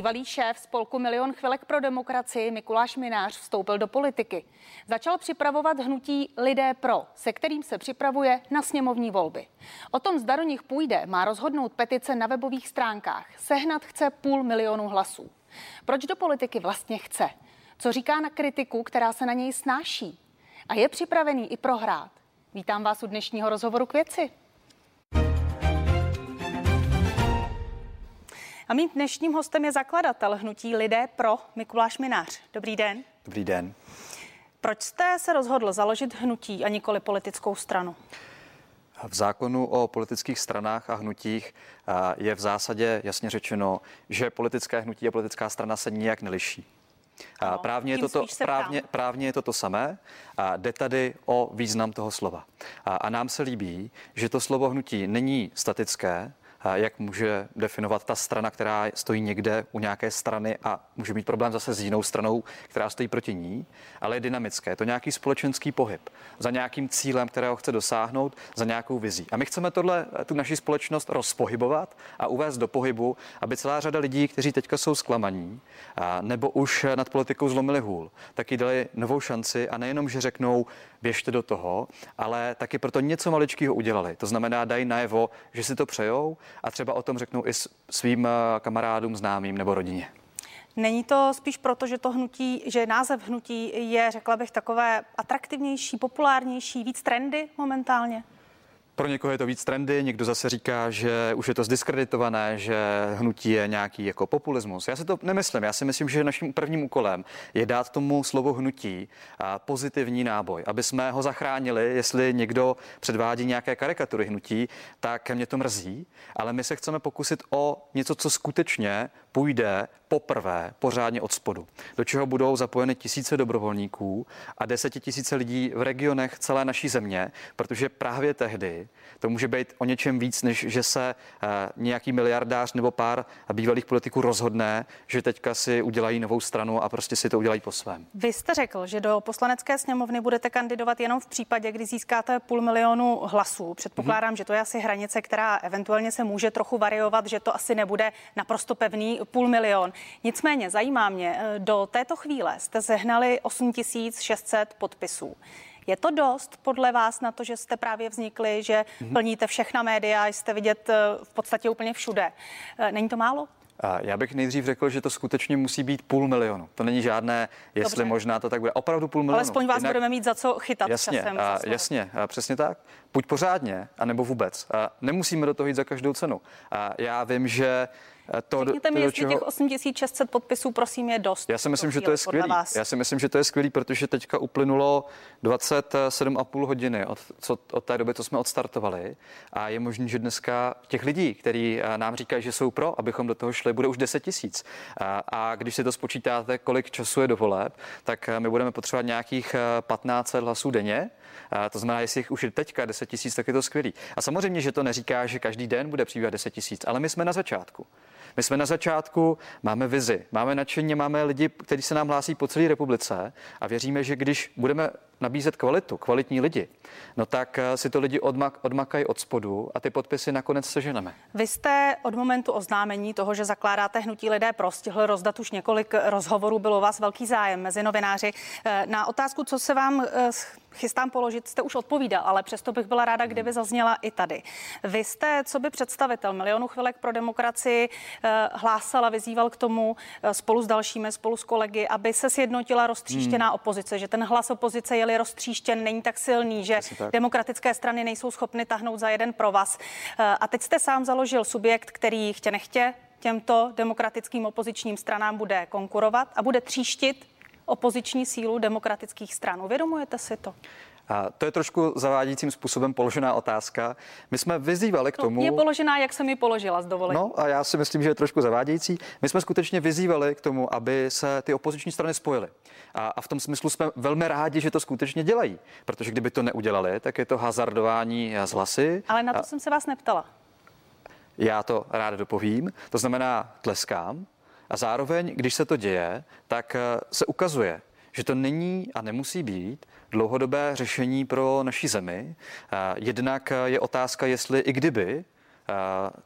Bývalý šéf spolku Milion chvilek pro demokracii Mikuláš Minář vstoupil do politiky. Začal připravovat hnutí Lidé pro, se kterým se připravuje na sněmovní volby. O tom, zda do nich půjde, má rozhodnout petice na webových stránkách. Sehnat chce půl milionu hlasů. Proč do politiky vlastně chce? Co říká na kritiku, která se na něj snáší? A je připravený i prohrát? Vítám vás u dnešního rozhovoru k věci. A mým dnešním hostem je zakladatel hnutí Lidé pro Mikuláš Minář. Dobrý den. Dobrý den. Proč jste se rozhodl založit hnutí a nikoli politickou stranu? V zákonu o politických stranách a hnutích je v zásadě jasně řečeno, že politické hnutí a politická strana se nijak neliší. Ano, právně, je to to, právně, právně je to to samé. A jde tady o význam toho slova. A, a nám se líbí, že to slovo hnutí není statické, jak může definovat ta strana, která stojí někde u nějaké strany a může mít problém zase s jinou stranou, která stojí proti ní, ale je dynamické. Je to nějaký společenský pohyb za nějakým cílem, kterého chce dosáhnout, za nějakou vizí. A my chceme tohle, tu naši společnost rozpohybovat a uvést do pohybu, aby celá řada lidí, kteří teďka jsou zklamaní nebo už nad politikou zlomili hůl, tak jí dali novou šanci a nejenom, že řeknou, běžte do toho, ale taky proto něco maličkého udělali. To znamená, dají najevo, že si to přejou a třeba o tom řeknou i svým eh, kamarádům, známým nebo rodině. Není to spíš proto, že to hnutí, že název hnutí je, řekla bych, takové atraktivnější, populárnější, víc trendy momentálně? Pro někoho je to víc trendy, někdo zase říká, že už je to zdiskreditované, že hnutí je nějaký jako populismus. Já si to nemyslím. Já si myslím, že naším prvním úkolem je dát tomu slovo hnutí pozitivní náboj, aby jsme ho zachránili. Jestli někdo předvádí nějaké karikatury hnutí, tak mě to mrzí, ale my se chceme pokusit o něco, co skutečně půjde poprvé pořádně od spodu, do čeho budou zapojeny tisíce dobrovolníků a desetitisíce lidí v regionech celé naší země, protože právě tehdy to může být o něčem víc, než že se eh, nějaký miliardář nebo pár bývalých politiků rozhodne, že teďka si udělají novou stranu a prostě si to udělají po svém. Vy jste řekl, že do poslanecké sněmovny budete kandidovat jenom v případě, kdy získáte půl milionu hlasů. Předpokládám, mm-hmm. že to je asi hranice, která eventuálně se může trochu variovat, že to asi nebude naprosto pevný půl milion. Nicméně zajímá mě, eh, do této chvíle jste sehnali 8600 podpisů. Je to dost podle vás na to, že jste právě vznikli, že mm-hmm. plníte všechna média, jste vidět eh, v podstatě úplně všude. Eh, není to málo? Já bych nejdřív řekl, že to skutečně musí být půl milionu. To není žádné, jestli Dobře. možná to tak bude. Opravdu půl milionu. Alespoň vás Jinak... budeme mít za co chytat jasně, časem. A, jasně, a přesně tak. Buď pořádně, anebo vůbec. A nemusíme do toho jít za každou cenu. A já vím, že to, Řekněte mi, jestli čeho... těch 8600 podpisů, prosím, je dost. Já si myslím, že to je skvělý. Já si myslím, že to je skvělý, protože teďka uplynulo 27,5 hodiny od, co, od té doby, co jsme odstartovali. A je možné, že dneska těch lidí, kteří eh, nám říkají, že jsou pro, abychom do toho šli, bude už 10 tisíc. A, a když si to spočítáte, kolik času je do voleb, tak eh, my budeme potřebovat nějakých 15 eh, hlasů denně. A to znamená, jestli jich už je teďka 10 tisíc, tak je to skvělý. A samozřejmě, že to neříká, že každý den bude přibývat 10 tisíc, ale my jsme na začátku. My jsme na začátku, máme vizi, máme nadšení, máme lidi, kteří se nám hlásí po celé republice a věříme, že když budeme nabízet kvalitu, kvalitní lidi, no tak eh, si to lidi odmak, odmakají od spodu a ty podpisy nakonec seženeme. Vy jste od momentu oznámení toho, že zakládáte hnutí lidé prostihl rozdat už několik rozhovorů, bylo vás velký zájem mezi novináři. Eh, na otázku, co se vám eh, chystám položit, jste už odpovídal, ale přesto bych byla ráda, kdyby zazněla i tady. Vy jste, co by představitel milionu chvilek pro demokracii, hlásal a vyzýval k tomu spolu s dalšími, spolu s kolegy, aby se sjednotila roztříštěná hmm. opozice, že ten hlas opozice je roztříštěn, není tak silný, že demokratické strany nejsou schopny tahnout za jeden pro vás. Eh, a teď jste sám založil subjekt, který chtě nechtě těmto demokratickým opozičním stranám bude konkurovat a bude tříštit opoziční sílu demokratických stran. Uvědomujete si to? A to je trošku zavádícím způsobem položená otázka. My jsme vyzývali k no, tomu. No, je položená, jak jsem mi položila, s dovolením. No a já si myslím, že je trošku zavádějící. My jsme skutečně vyzývali k tomu, aby se ty opoziční strany spojily. A, a v tom smyslu jsme velmi rádi, že to skutečně dělají. Protože kdyby to neudělali, tak je to hazardování z hlasy. Ale na to a... jsem se vás neptala. Já to rád dopovím. To znamená, tleskám. A zároveň, když se to děje, tak eh, se ukazuje, že to není a nemusí být dlouhodobé řešení pro naší zemi. Jednak je otázka, jestli i kdyby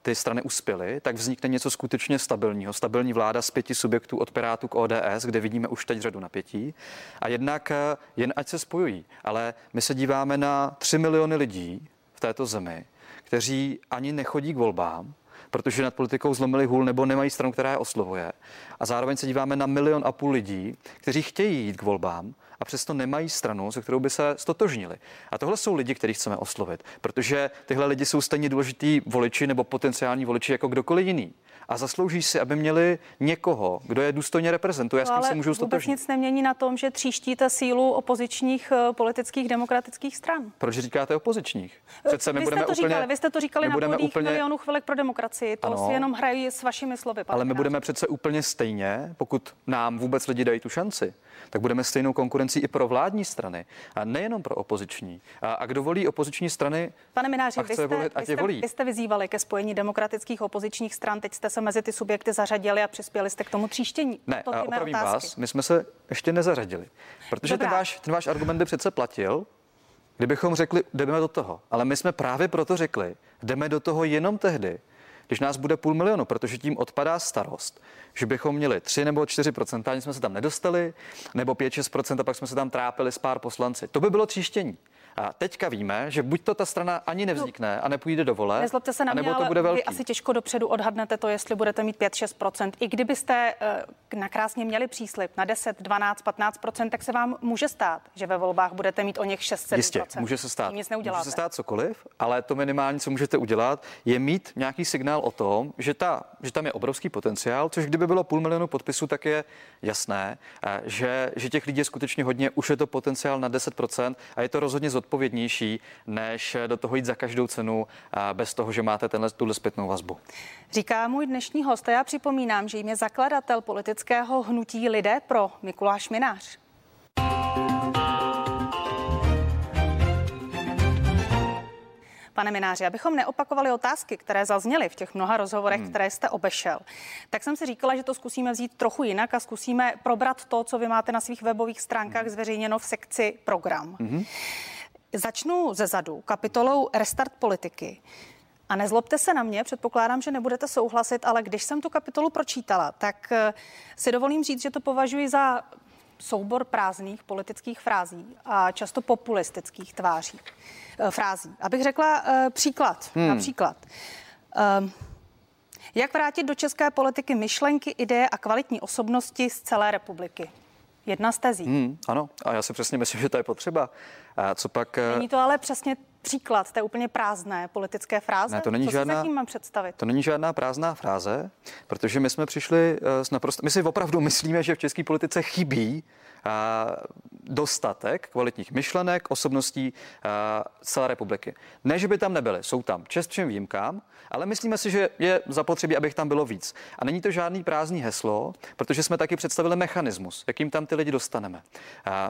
ty strany uspěly, tak vznikne něco skutečně stabilního. Stabilní vláda z pěti subjektů od Pirátu k ODS, kde vidíme už teď řadu napětí. A jednak jen ať se spojují. Ale my se díváme na 3 miliony lidí v této zemi, kteří ani nechodí k volbám, protože nad politikou zlomili hůl nebo nemají stranu, která je oslovuje. A zároveň se díváme na milion a půl lidí, kteří chtějí jít k volbám a přesto nemají stranu, se kterou by se stotožnili. A tohle jsou lidi, kterých chceme oslovit, protože tyhle lidi jsou stejně důležitý voliči nebo potenciální voliči jako kdokoliv jiný a zaslouží si, aby měli někoho, kdo je důstojně reprezentuje, no, s kým se můžou stotožnit. nic nemění na tom, že tříštíte sílu opozičních eh, politických demokratických stran. Proč říkáte opozičních? Přece my vy budeme jste to úplně, říkali, vy jste to říkali na budeme úplně, milionů chvilek pro demokracii. To ano, si jenom hrají s vašimi slovy. Ale my budeme přece úplně stejně, pokud nám vůbec lidi dají tu šanci, tak budeme stejnou konkurencí i pro vládní strany a nejenom pro opoziční. A, a kdo volí opoziční strany, Pane Mináři, vy jste, volit, vy, jste, volí. vy jste vyzývali ke spojení demokratických opozičních stran, teď jste se mezi ty subjekty zařadili a přispěli jste k tomu tříštění. Ne, to opravím vás, my jsme se ještě nezařadili, protože ten váš, ten váš argument by přece platil, kdybychom řekli, jdeme do toho. Ale my jsme právě proto řekli, jdeme do toho jenom tehdy, když nás bude půl milionu, protože tím odpadá starost, že bychom měli 3 nebo 4% ani jsme se tam nedostali, nebo 5-6% a pak jsme se tam trápili s pár poslanci. To by bylo tříštění. A teďka víme, že buď to ta strana ani nevznikne a nepůjde do vole, Nezlobte se na mě, nebo to bude velký. Vy asi těžko dopředu odhadnete to, jestli budete mít 5-6%. I kdybyste uh, nakrásně měli příslip na 10, 12, 15%, tak se vám může stát, že ve volbách budete mít o něch 6-7%. Jistě, může se stát. nic neuděláte. Může se stát cokoliv, ale to minimální, co můžete udělat, je mít nějaký signál o tom, že, ta, že tam je obrovský potenciál, což kdyby bylo půl milionu podpisů, tak je jasné, eh, že, že těch lidí je skutečně hodně, už je to potenciál na 10% a je to rozhodně zodpovědnější, než do toho jít za každou cenu bez toho, že máte tenhle, tuhle zpětnou vazbu. Říká můj dnešní host a já připomínám, že jim je zakladatel politického hnutí Lidé pro Mikuláš Minář. Pane Mináři, abychom neopakovali otázky, které zazněly v těch mnoha rozhovorech, hmm. které jste obešel, tak jsem si říkala, že to zkusíme vzít trochu jinak a zkusíme probrat to, co vy máte na svých webových stránkách hmm. zveřejněno v sekci program. Hmm. Začnu ze zadu kapitolou Restart politiky. A nezlobte se na mě, předpokládám, že nebudete souhlasit, ale když jsem tu kapitolu pročítala, tak eh, si dovolím říct, že to považuji za soubor prázdných politických frází a často populistických tváří, eh, frází. Abych řekla uh, příklad. Hmm. Například. Uh, jak vrátit do české politiky myšlenky, ideje a kvalitní osobnosti z celé republiky? Jedna z tezí. Hmm, ano, a já si přesně myslím, že to je potřeba. A co pak... Eh, není to ale přesně příklad té úplně prázdné politické fráze? Ne, to není co žádná, si mám představit? To není žádná prázdná fráze, protože my jsme přišli eh, s naprosto... My si opravdu myslíme, že v české politice chybí dostatek kvalitních myšlenek, osobností celé republiky. Ne, že by tam nebyly, jsou tam čest všem výjimkám, ale myslíme si, že je zapotřebí, abych tam bylo víc. A není to žádný prázdný heslo, protože jsme taky představili mechanismus, jakým tam ty lidi dostaneme.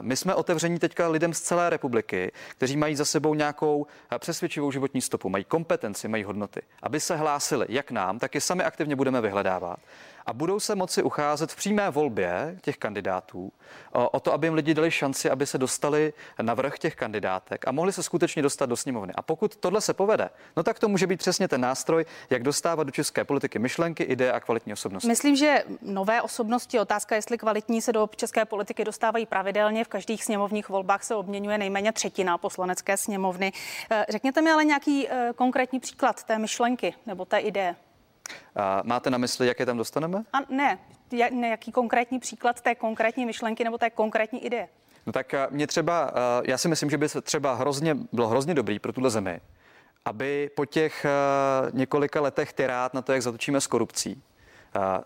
My jsme otevření teďka lidem z celé republiky, kteří mají za sebou nějakou přesvědčivou životní stopu, mají kompetenci, mají hodnoty, aby se hlásili jak nám, tak je sami aktivně budeme vyhledávat a budou se moci ucházet v přímé volbě těch kandidátů o, to, aby jim lidi dali šanci, aby se dostali na vrch těch kandidátek a mohli se skutečně dostat do sněmovny. A pokud tohle se povede, no tak to může být přesně ten nástroj, jak dostávat do české politiky myšlenky, ideje a kvalitní osobnosti. Myslím, že nové osobnosti, otázka, jestli kvalitní se do české politiky dostávají pravidelně, v každých sněmovních volbách se obměňuje nejméně třetina poslanecké sněmovny. Eh, řekněte mi ale nějaký eh, konkrétní příklad té myšlenky nebo té ideje. A máte na mysli, jak je tam dostaneme? A ne, jaký konkrétní příklad té konkrétní myšlenky nebo té konkrétní ideje? No tak mě třeba, já si myslím, že by se třeba hrozně, bylo hrozně dobrý pro tuhle zemi, aby po těch několika letech tyrát na to, jak zatočíme s korupcí,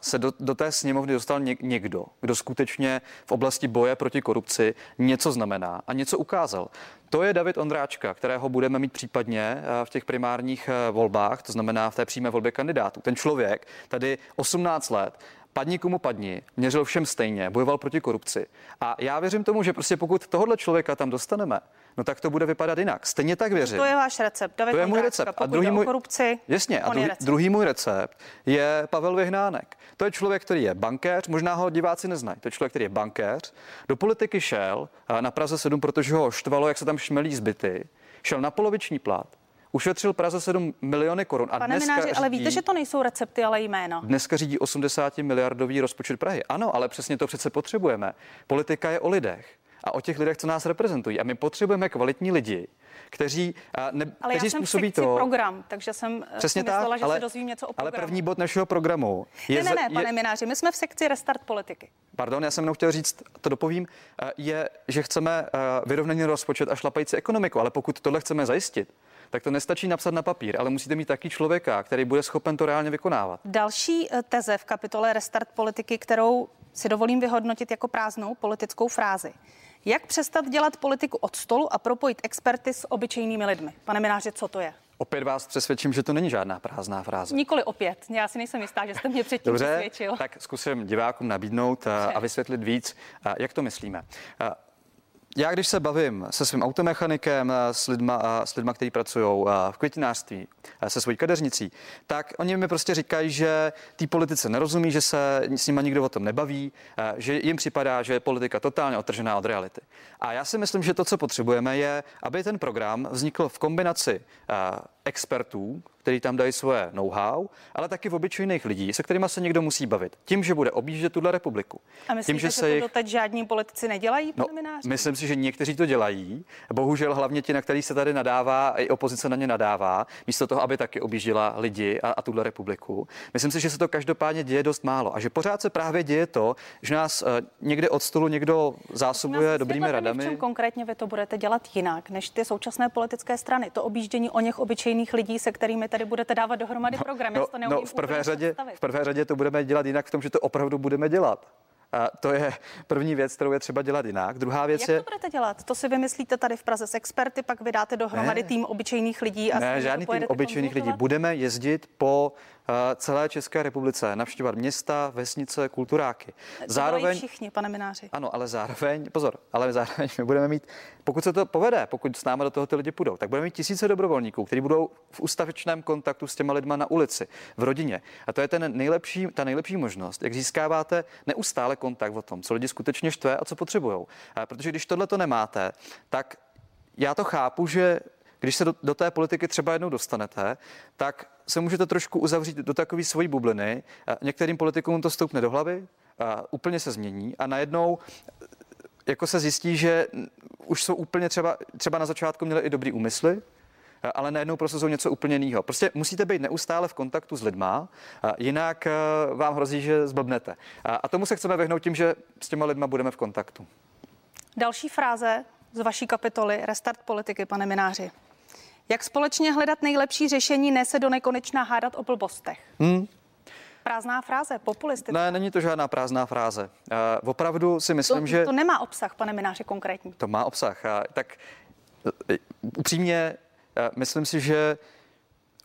se do, do té sněmovny dostal někdo, kdo skutečně v oblasti boje proti korupci něco znamená a něco ukázal. To je David Ondráčka, kterého budeme mít případně eh, v těch primárních eh, volbách, to znamená v té přímé volbě kandidátů. Ten člověk tady 18 let padni komu padni, měřil všem stejně, bojoval proti korupci. A já věřím tomu, že prostě pokud tohohle člověka tam dostaneme, no tak to bude vypadat jinak. Stejně tak věřím. To je váš recept. David to je můj recept. A druhý můj, korupci, jasně, a druhý, druhý můj recept je Pavel Vyhnánek. To je člověk, který je bankéř, možná ho diváci neznají. To je člověk, který je bankéř. Do politiky šel na Praze 7, protože ho štvalo, jak se tam šmelí zbyty. Šel na poloviční plat Ušetřil Praze 7 miliony korun. A Pane dneska Mináři, řídí, ale víte, že to nejsou recepty, ale jména. Dneska řídí 80 miliardový rozpočet Prahy. Ano, ale přesně to přece potřebujeme. Politika je o lidech a o těch lidech, co nás reprezentují. A my potřebujeme kvalitní lidi, kteří, ne, ale kteří já jsem způsobí to. program, takže jsem eh, Přesně si myslela, tak, že ale, se dozvím něco o programu. Ale první bod našeho programu je... Ne, ne, ne, pane je, Mináři, my jsme v sekci Restart politiky. Pardon, já jsem jenom chtěl říct, to dopovím, eh, je, že chceme eh, vyrovnaný rozpočet a šlapající ekonomiku, ale pokud tohle chceme zajistit, tak to nestačí napsat na papír, ale musíte mít taky člověka, který bude schopen to reálně vykonávat. Další teze v kapitole Restart politiky, kterou si dovolím vyhodnotit jako prázdnou politickou frázi. Jak přestat dělat politiku od stolu a propojit experty s obyčejnými lidmi? Pane Mináři, co to je? Opět vás přesvědčím, že to není žádná prázdná fráze. Nikoli opět. Já si nejsem jistá, že jste mě předtím Dobře, přesvědčil. tak zkusím divákům nabídnout a, a vysvětlit víc, jak to myslíme já když se bavím se svým automechanikem, eh, s lidma, eh, s lidma kteří pracují eh, v květinářství, se svojí kadeřnicí, tak oni mi prostě říkají, že té politice nerozumí, že se s nimi nikdo o tom nebaví, že jim připadá, že je politika totálně otržená od reality. A já si myslím, že to, co potřebujeme, je, aby ten program vznikl v kombinaci expertů, který tam dají svoje know-how, ale taky v obyčejných lidí, se kterými se někdo musí bavit. Tím, že bude objíždět tuhle republiku. A myslíte, tím, že, se jich... to teď žádní politici nedělají, no, Myslím si, že někteří to dělají. Bohužel hlavně ti, na který se tady nadává, i opozice na ně nadává, místo toho, aby taky objížděla lidi a, a tuhle republiku. Myslím si, že se to každopádně děje dost málo a že pořád se právě děje to, že nás uh, někde od stolu někdo zásobuje dobrými radami. V čem konkrétně vy to budete dělat jinak než ty současné politické strany? To objíždění o něch obyčejných lidí, se kterými tady budete dávat dohromady no, program. No, to no, v prvé řadě, v prvé řadě to budeme dělat jinak v tom, že to opravdu budeme dělat. A to je první věc, kterou je třeba dělat jinak. Druhá věc Jak je. to budete dělat? To si vymyslíte tady v Praze s experty, pak vydáte dohromady ne, tým obyčejných lidí a ne, žádný tým obyčejných lidí. Budeme jezdit po celé České republice, navštěvovat města, vesnice, kulturáky. Zároveň všichni, pane Mináři. Ano, ale zároveň, pozor, ale zároveň my budeme mít, pokud se to povede, pokud s námi do toho ty lidi půjdou, tak budeme mít tisíce dobrovolníků, kteří budou v ustavičném kontaktu s těma lidma na ulici, v rodině. A to je ten nejlepší, ta nejlepší možnost, jak získáváte neustále kontakt o tom, co lidi skutečně štve a co potřebují. Protože když tohle to nemáte, tak já to chápu, že když se do, do té politiky třeba jednou dostanete, tak se můžete trošku uzavřít do takové svojí bubliny. Některým politikům to stoupne do hlavy, úplně se změní a najednou jako se zjistí, že už jsou úplně třeba, třeba na začátku měli i dobrý úmysly, ale najednou jsou něco úplně jiného. Prostě musíte být neustále v kontaktu s lidma, jinak e, vám hrozí, že zblbnete. A tomu se chceme vyhnout tím, že s těma lidma budeme v kontaktu. Další fráze z vaší kapitoly Restart politiky, pane Mináři. Jak společně hledat nejlepší řešení, ne se do nekonečna hádat o blbostech? Hmm. Prázdná fráze, populistická. Ne, není to žádná prázdná fráze. Uh, opravdu si myslím, to, že... To nemá obsah, pane Mináře, konkrétní. To má obsah. Uh, tak uh, upřímně, uh, myslím si, že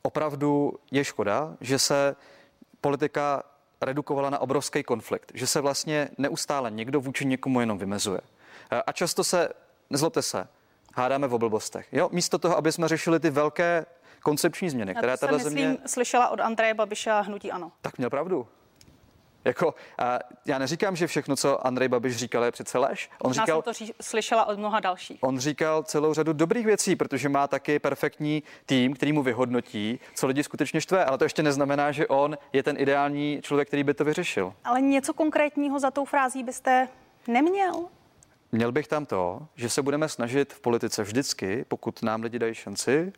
opravdu je škoda, že se politika redukovala na obrovský konflikt, že se vlastně neustále někdo vůči někomu jenom vymezuje. A často se, nezlobte se, hádáme o blbostech. Jo? Místo toho, aby jsme řešili ty velké koncepční změny, které tato země... Myslím, slyšela od Andreje Babiša hnutí ano. Tak měl pravdu. Jako, a já neříkám, že všechno, co Andrej Babiš říkal, je přece lež. On Možná říkal, jsem to ří, slyšela od mnoha dalších. On říkal celou řadu dobrých věcí, protože má taky perfektní tým, který mu vyhodnotí, co lidi skutečně štve. Ale to ještě neznamená, že on je ten ideální člověk, který by to vyřešil. Ale něco konkrétního za tou frází byste neměl? Měl bych tam to, že se budeme snažit v politice vždycky, pokud nám lidi dají šanci,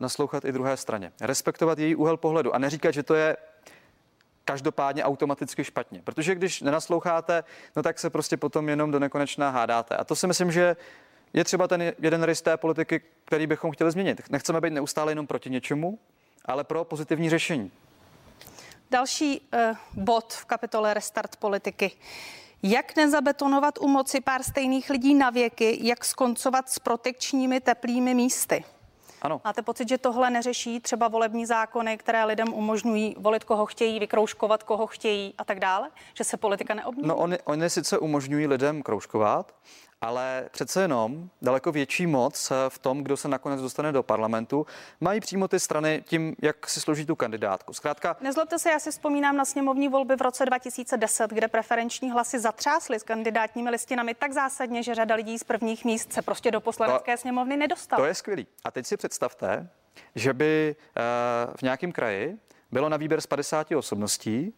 naslouchat i druhé straně. Respektovat její úhel pohledu a neříkat, že to je každopádně automaticky špatně. Protože když nenasloucháte, no tak se prostě potom jenom do nekonečná hádáte. A to si myslím, že je třeba ten jeden rys té politiky, který bychom chtěli změnit. Nechceme být neustále jenom proti něčemu, ale pro pozitivní řešení. Další uh, bod v kapitole Restart politiky. Jak nezabetonovat u moci pár stejných lidí na věky, jak skoncovat s protekčními teplými místy? Ano. Máte pocit, že tohle neřeší třeba volební zákony, které lidem umožňují volit, koho chtějí, vykrouškovat, koho chtějí a tak dále? Že se politika neobmění? No, oni, oni sice umožňují lidem kroužkovat, ale přece jenom daleko větší moc v tom, kdo se nakonec dostane do parlamentu, mají přímo ty strany tím, jak si složí tu kandidátku. Zkrátka. Nezlobte se, já si vzpomínám na sněmovní volby v roce 2010, kde preferenční hlasy zatřásly s kandidátními listinami tak zásadně, že řada lidí z prvních míst se prostě do poslanecké to, sněmovny nedostala. To je skvělý. A teď si představte, že by v nějakém kraji bylo na výběr z 50 osobností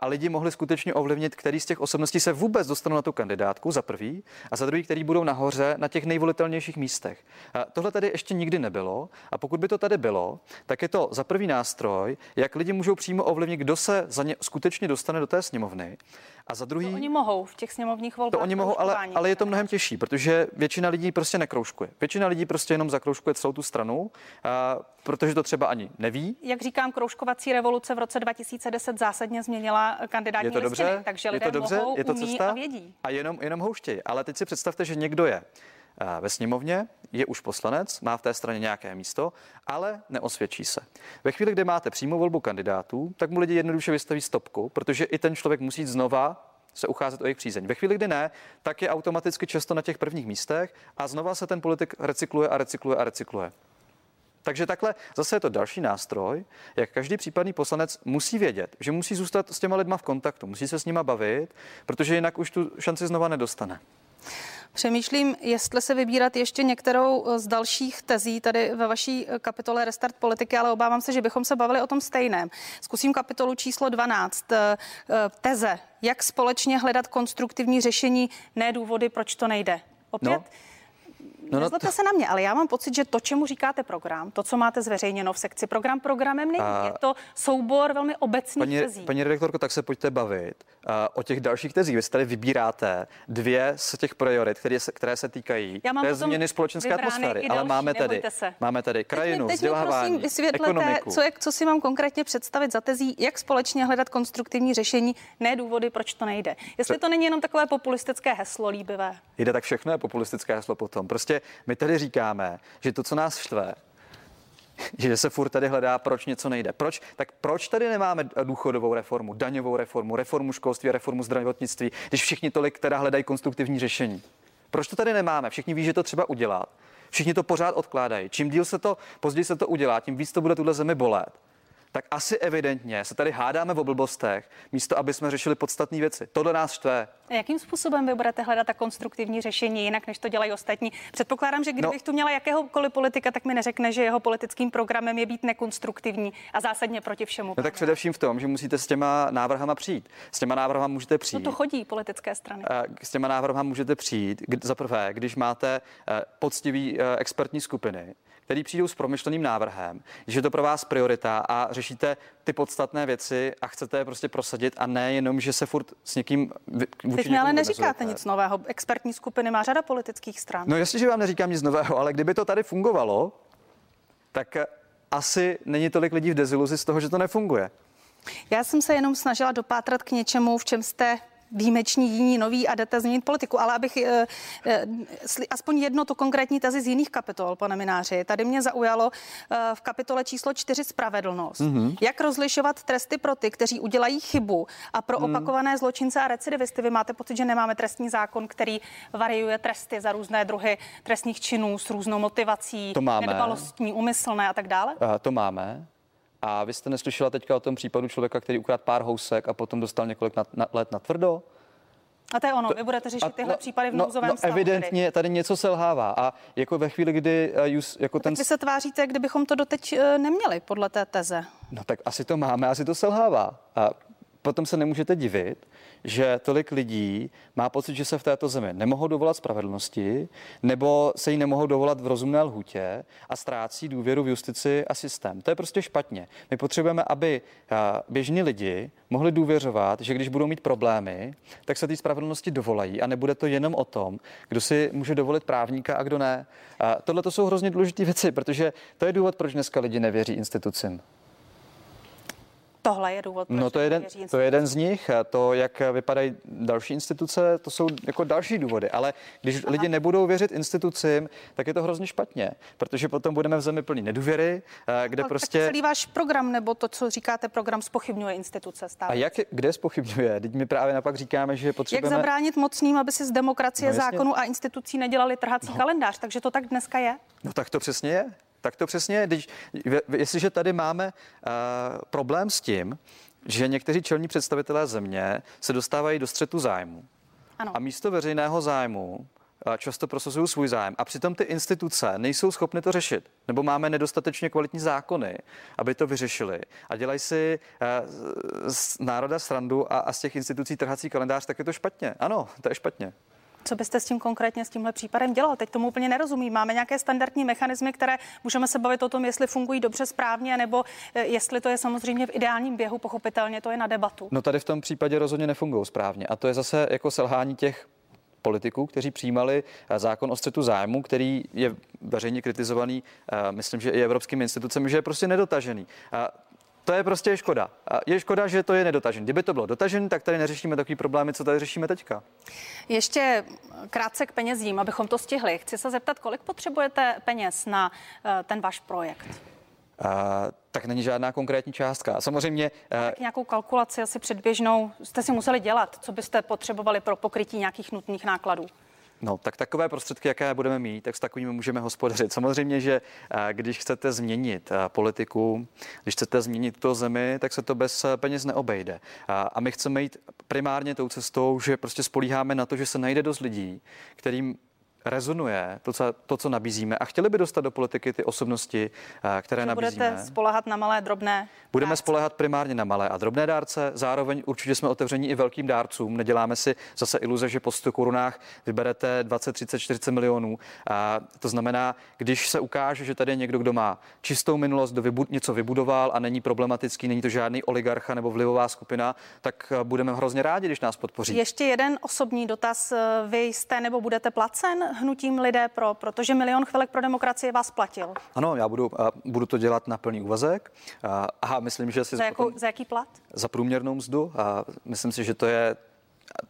a lidi mohli skutečně ovlivnit, který z těch osobností se vůbec dostanou na tu kandidátku za prvý a za druhý, který budou nahoře na těch nejvolitelnějších místech. A tohle tady ještě nikdy nebylo a pokud by to tady bylo, tak je to za prvý nástroj, jak lidi můžou přímo ovlivnit, kdo se za ně skutečně dostane do té sněmovny. A za druhý. To oni mohou v těch sněmovních volbách. To oni mohou, ale, ale je to mnohem těžší, protože většina lidí prostě nekroužkuje. Většina lidí prostě jenom zakroužkuje celou tu stranu, a, protože to třeba ani neví. Jak říkám, kroužkovací revoluce v roce 2010 zásadně změnila kandidátní je to listiny, dobře? takže lidé je to dobře? mohou, je to umí cesta? a vědí. A jenom, jenom houštějí. Ale teď si představte, že někdo je ve sněmovně, je už poslanec, má v té straně nějaké místo, ale neosvědčí se. Ve chvíli, kdy máte přímou volbu kandidátů, tak mu lidi jednoduše vystaví stopku, protože i ten člověk musí znova se ucházet o jejich přízeň. Ve chvíli, kdy ne, tak je automaticky často na těch prvních místech a znova se ten politik recykluje a recykluje a recykluje. Takže takhle zase je to další nástroj, jak každý případný poslanec musí vědět, že musí zůstat s těma lidma v kontaktu, musí se s nima bavit, protože jinak už tu šanci znova nedostane. Přemýšlím, jestli se vybírat ještě některou z dalších tezí tady ve vaší kapitole Restart politiky, ale obávám se, že bychom se bavili o tom stejném. Zkusím kapitolu číslo 12. Eh, teze, jak společně hledat konstruktivní řešení, ne důvody, proč to nejde. Opět no No, no, Nezlobte to... se na mě, ale já mám pocit, že to, čemu říkáte program, to, co máte zveřejněno v sekci program, programem není. A... Je to soubor velmi obecných paní, tezí. Paní redaktorko, tak se pojďte bavit uh, o těch dalších tezích. Vy tady vybíráte dvě z těch priorit, které se, které se týkají já mám té změny společenské atmosféry. Ale máme tady, máme tady krajinu, teď, teď vzdělávání, prosím vysvětlete, ekonomiku. Co, je, co si mám konkrétně představit za tezí, jak společně hledat konstruktivní řešení, ne důvody, proč to nejde. Jestli to není jenom takové populistické heslo líbivé. Jde tak všechno je populistické heslo potom. Prostě my tady říkáme, že to, co nás štve, že se furt tady hledá, proč něco nejde. Proč? Tak proč tady nemáme důchodovou reformu, daňovou reformu, reformu školství, reformu zdravotnictví, když všichni tolik teda hledají konstruktivní řešení? Proč to tady nemáme? Všichni ví, že to třeba udělat. Všichni to pořád odkládají. Čím díl se to, později se to udělá, tím víc to bude tuhle zemi bolet tak asi evidentně se tady hádáme o blbostech, místo aby jsme řešili podstatné věci. To do nás štve. A jakým způsobem vy budete hledat ta konstruktivní řešení, jinak než to dělají ostatní? Předpokládám, že kdybych no. tu měla jakéhokoliv politika, tak mi neřekne, že jeho politickým programem je být nekonstruktivní a zásadně proti všemu. No tak především v tom, že musíte s těma návrhama přijít. S těma návrhama můžete přijít. No to chodí politické strany. S těma návrhama můžete přijít, za prvé, když máte eh, poctivý eh, expertní skupiny, který přijdou s promyšleným návrhem, že je to pro vás priorita a řešíte ty podstatné věci a chcete je prostě prosadit a ne jenom, že se furt s někým Teď mi ale neříkáte nic nového. Expertní skupiny má řada politických stran. No jasně, že vám neříkám nic nového, ale kdyby to tady fungovalo, tak asi není tolik lidí v deziluzi z toho, že to nefunguje. Já jsem se jenom snažila dopátrat k něčemu, v čem jste výjimeční, jiní noví a jdete změnit politiku. Ale abych e, e, aspoň jedno to konkrétní tezi z jiných kapitol, pane Mináři. Tady mě zaujalo e, v kapitole číslo 4 spravedlnost. Mm-hmm. Jak rozlišovat tresty pro ty, kteří udělají chybu a pro mm. opakované zločince a recidivisty? Vy máte pocit, že nemáme trestní zákon, který variuje tresty za různé druhy trestních činů s různou motivací, to máme. nedbalostní, umyslné a tak dále? Uh, to máme. A vy jste neslyšela teďka o tom případu člověka, který ukradl pár housek a potom dostal několik na, na, let na tvrdo? A to je ono, to, vy budete řešit tyhle no, případy v no, nouzovém no, stavu. Evidentně tady. tady něco selhává a jako ve chvíli, kdy uh, just, jako no, ten... Vy se tváříte, kdybychom to doteď uh, neměli podle té teze. No tak asi to máme, asi to selhává. A potom se nemůžete divit, že tolik lidí má pocit, že se v této zemi nemohou dovolat spravedlnosti, nebo se jí nemohou dovolat v rozumné lhutě a ztrácí důvěru v justici a systém. To je prostě špatně. My potřebujeme, aby běžní lidi mohli důvěřovat, že když budou mít problémy, tak se té spravedlnosti dovolají a nebude to jenom o tom, kdo si může dovolit právníka a kdo ne. Tohle to jsou hrozně důležité věci, protože to je důvod, proč dneska lidi nevěří institucím. Tohle je důvod. No to je, jeden, to je jeden z nich. To, jak vypadají další instituce, to jsou jako další důvody. Ale když Aha. lidi nebudou věřit institucím, tak je to hrozně špatně, protože potom budeme v zemi plný nedůvěry, eh, kde no, prostě... Celý váš program, nebo to, co říkáte, program spochybňuje instituce stále. A jak, kde spochybňuje? Teď my právě napak říkáme, že potřebujeme... Jak zabránit mocným, aby si z demokracie, no, zákonu a institucí nedělali trhací no. kalendář? Takže to tak dneska je? No tak to přesně je. Tak to přesně. Když, jestliže tady máme uh, problém s tím, že někteří čelní představitelé země se dostávají do střetu zájmu. Ano. A místo veřejného zájmu často prosazují svůj zájem a přitom ty instituce nejsou schopny to řešit. Nebo máme nedostatečně kvalitní zákony, aby to vyřešili a dělají si z národa srandu a, a z těch institucí trhací kalendář, tak je to špatně. Ano, to je špatně. Co byste s tím konkrétně, s tímhle případem dělal? Teď tomu úplně nerozumím. Máme nějaké standardní mechanismy, které můžeme se bavit o tom, jestli fungují dobře, správně, nebo eh, jestli to je samozřejmě v ideálním běhu, pochopitelně to je na debatu. No tady v tom případě rozhodně nefungují správně. A to je zase jako selhání těch politiků, kteří přijímali eh, zákon o střetu zájmu, který je veřejně kritizovaný, eh, myslím, že i evropskými institucemi, že je prostě nedotažený. To je prostě škoda. Je škoda, že to je nedotažen. Kdyby to bylo dotažen, tak tady neřešíme takový problémy, co tady řešíme teďka. Ještě krátce k penězím, abychom to stihli. Chci se zeptat, kolik potřebujete peněz na eh, ten váš projekt? Uh, tak není žádná konkrétní částka. Samozřejmě. Uh, tak nějakou kalkulaci asi předběžnou jste si museli dělat, co byste potřebovali pro pokrytí nějakých nutných nákladů? No, tak takové prostředky, jaké budeme mít, tak s takovými můžeme hospodařit. Samozřejmě, že eh, když chcete změnit eh, politiku, když chcete změnit to zemi, tak se to bez eh, peněz neobejde. A my chceme jít primárně tou cestou, že prostě spolíháme na to, že se najde dost lidí, kterým rezonuje to co, to, co nabízíme a chtěli by dostat do politiky ty osobnosti, eh, které že nabízíme. Budete spolehat na malé, drobné Budeme dárce. spolehat primárně na malé a drobné dárce, zároveň určitě jsme otevření i velkým dárcům. Neděláme si zase iluze, že po 100 korunách vyberete 20, 30, 40 milionů. A to znamená, když se ukáže, že tady je někdo, kdo má čistou minulost, kdo vybu- něco vybudoval a není problematický, není to žádný oligarcha nebo vlivová skupina, tak eh, budeme hrozně rádi, když nás podpoří. Ještě jeden osobní dotaz. Vy jste nebo budete placen hnutím lidé pro, protože milion chvilek pro demokracii vás platil. Ano, já budu, budu to dělat na plný úvazek a myslím, že si... Za, jakou, za jaký plat? Za průměrnou mzdu a myslím si, že to je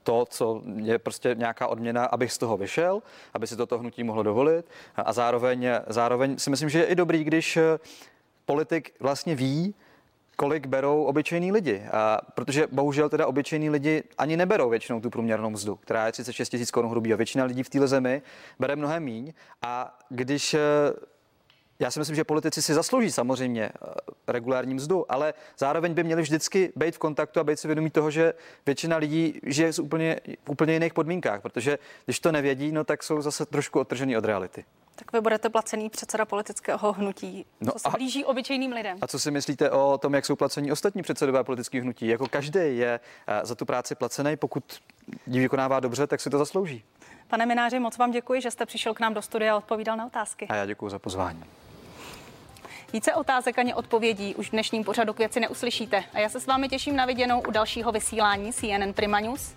to, co je prostě nějaká odměna, abych z toho vyšel, aby si toto hnutí mohlo dovolit. A zároveň, zároveň si myslím, že je i dobrý, když politik vlastně ví, kolik berou obyčejní lidi. A protože bohužel teda obyčejní lidi ani neberou většinou tu průměrnou mzdu, která je 36 tisíc korun hrubý a většina lidí v téhle zemi bere mnohem míň. A když eh, já si myslím, že politici si zaslouží samozřejmě eh, regulární mzdu, ale zároveň by měli vždycky být v kontaktu a být si vědomí toho, že většina lidí žije v úplně, v úplně jiných podmínkách, protože když to nevědí, no tak jsou zase trošku odtržený od reality. Tak vy budete placený předseda politického hnutí, no co se a, blíží obyčejným lidem. A co si myslíte o tom, jak jsou placení ostatní předsedové politických hnutí? Jako každý je eh, za tu práci placený, pokud ji vykonává dobře, tak si to zaslouží. Pane Mináři, moc vám děkuji, že jste přišel k nám do studia a odpovídal na otázky. A já děkuji za pozvání. Více otázek ani odpovědí už v dnešním pořadu k věci neuslyšíte. A já se s vámi těším na viděnou u dalšího vysílání CNN Prima News.